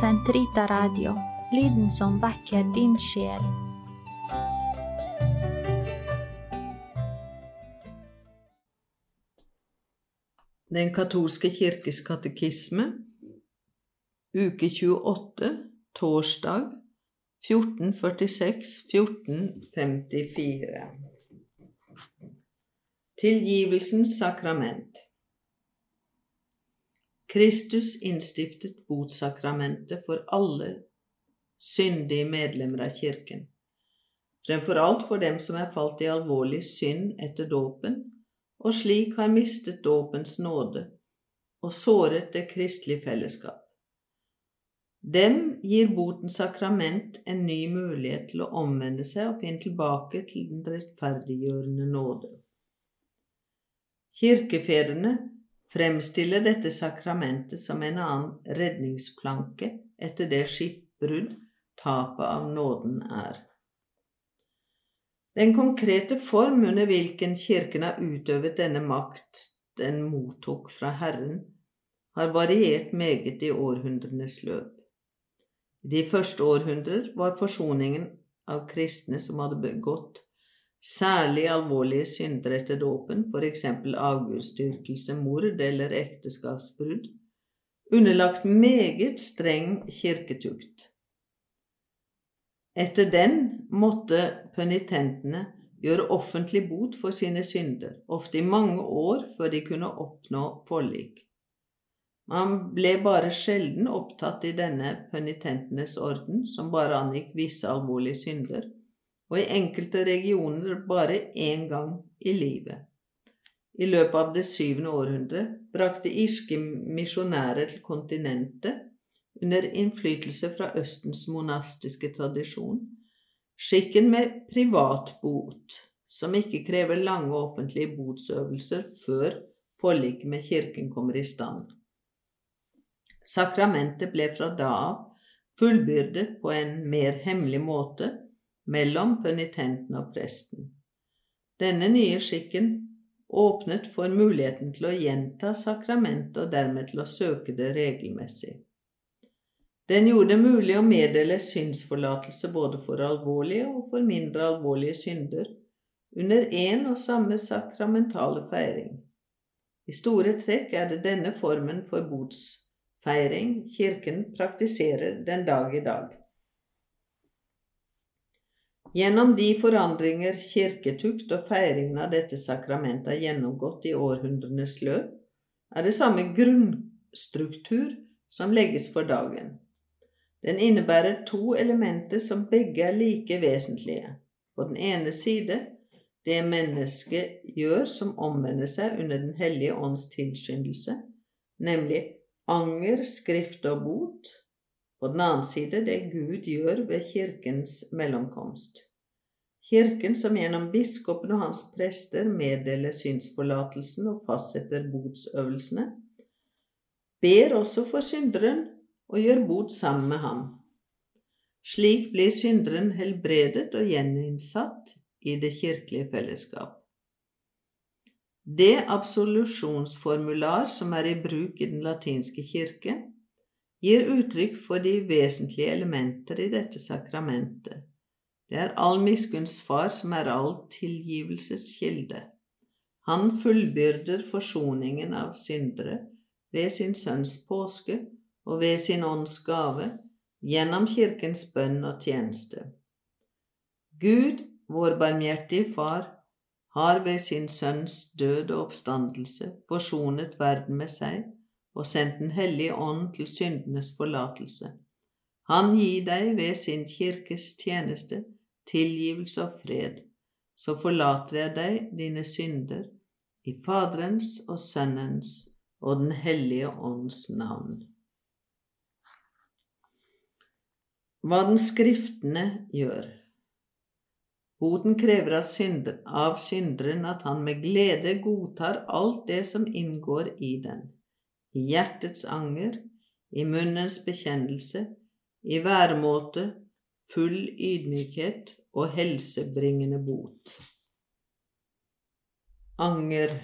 Sentrita Radio, lyden som vekker din sjel. Den katolske kirkes katekisme, uke 28, torsdag 1446-1454. Tilgivelsens sakrament. Kristus innstiftet botsakramentet for alle syndige medlemmer av kirken, fremfor alt for dem som er falt i alvorlig synd etter dåpen, og slik har mistet dåpens nåde og såret det kristelige fellesskap. Dem gir botens sakrament en ny mulighet til å omvende seg og finne tilbake til den rettferdiggjørende nåde. Kirkefedrene fremstiller dette sakramentet som en annen redningsplanke etter det skipbrudd tapet av nåden er. Den konkrete form under hvilken Kirken har utøvet denne makt den mottok fra Herren, har variert meget i århundrenes løp. I de første århundrer var forsoningen av kristne som hadde begått særlig alvorlige synder etter dåpen, f.eks. avgudsdyrkelse, mord eller ekteskapsbrudd, underlagt meget streng kirketukt. Etter den måtte penitentene gjøre offentlig bot for sine synder, ofte i mange år før de kunne oppnå forlik. Man ble bare sjelden opptatt i denne penitentenes orden, som bare angikk visse alvorlige synder, og i enkelte regioner bare én gang i livet. I løpet av det syvende århundre brakte irske misjonærer til kontinentet under innflytelse fra Østens monastiske tradisjon, skikken med privatbot, som ikke krever lange offentlige botsøvelser før forliket med kirken kommer i stand. Sakramentet ble fra da av fullbyrdet på en mer hemmelig måte mellom penitenten og presten. Denne nye skikken åpnet for muligheten til å gjenta sakramentet og dermed til å søke det regelmessig. Den gjorde det mulig å meddele synsforlatelse både for alvorlige og for mindre alvorlige synder under én og samme sakramentale feiring. I store trekk er det denne formen for botsfeiring Kirken praktiserer den dag i dag. Gjennom de forandringer kirketukt og feiringen av dette sakramentet har gjennomgått i århundrenes løp, er det samme grunnstruktur som legges for dagen. Den innebærer to elementer som begge er like vesentlige. På den ene side det mennesket gjør som omvender seg under Den hellige ånds tilskyndelse, nemlig anger, skrift og bot. På den annen side det Gud gjør ved Kirkens mellomkomst. Kirken som gjennom biskopen og hans prester meddeler synsforlatelsen og fastsetter botsøvelsene, ber også for synderen og gjør bot sammen med ham. Slik blir synderen helbredet og gjeninnsatt i det kirkelige fellesskap. Det absolusjonsformular som er i bruk i Den latinske kirke, gir uttrykk for de vesentlige elementer i dette sakramentet. Det er all miskunns far som er all tilgivelses kilde. Han fullbyrder forsoningen av syndere ved sin sønns påske og ved sin ånds gave, gjennom kirkens bønn og tjeneste. Gud, vår barmhjertige Far, har ved sin Sønns død og oppstandelse forsonet verden med seg og sendt Den hellige ånd til syndenes forlatelse. Han gir deg ved sin kirkes tjeneste tilgivelse og fred, så forlater jeg deg dine synder, i Faderens og Sønnens og Den hellige ånds navn. hva den skriftene gjør. Boten krever av, synder, av synderen at han med glede godtar alt det som inngår i den, i hjertets anger, i munnens bekjennelse, i væremåte, full ydmykhet og helsebringende bot. Anger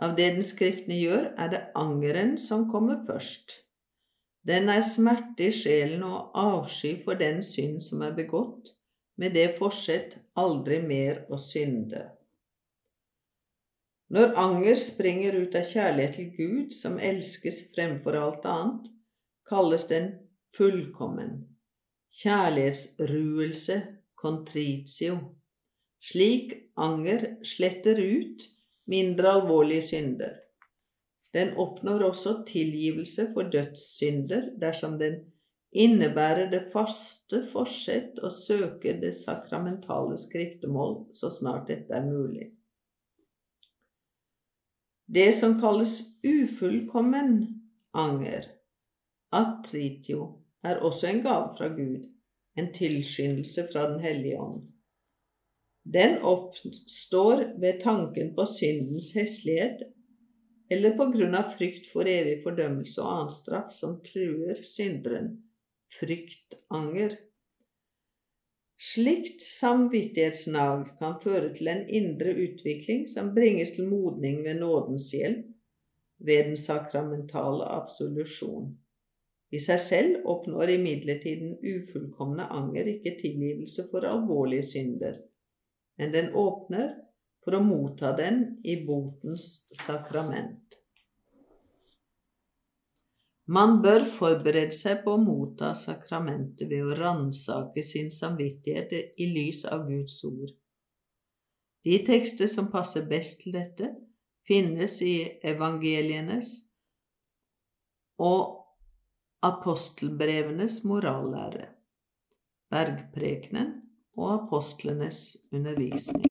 Av det den skriftene gjør, er det angeren som kommer først. Den er smerte i sjelen og avsky for den synd som er begått, med det forsett aldri mer å synde. Når anger springer ut av kjærlighet til Gud, som elskes fremfor alt annet, kalles den fullkommen. Kjærlighetsruelse, contritio. Slik anger sletter ut mindre alvorlige synder. Den oppnår også tilgivelse for dødssynder dersom den innebærer det faste forsett å søke det sakramentale skriftemål så snart dette er mulig. Det som kalles ufullkommen anger, atritio, er også en gave fra Gud, en tilskyndelse fra Den hellige ånd. Den oppstår ved tanken på syndens heslighet eller på grunn av frykt for evig fordømmelse og annen straff som truer synderen, fryktanger. Slikt samvittighetsnag kan føre til en indre utvikling som bringes til modning ved nådens hjelp, ved den sakramentale absolusjon. I seg selv oppnår imidlertid den ufullkomne anger ikke tilgivelse for alvorlige synder, men den åpner for å motta den i botens sakrament. Man bør forberede seg på å motta sakramentet ved å ransake sin samvittighet i lys av Guds ord. De tekster som passer best til dette, finnes i evangelienes og apostelbrevenes morallære, bergprekenen og apostlenes undervisning.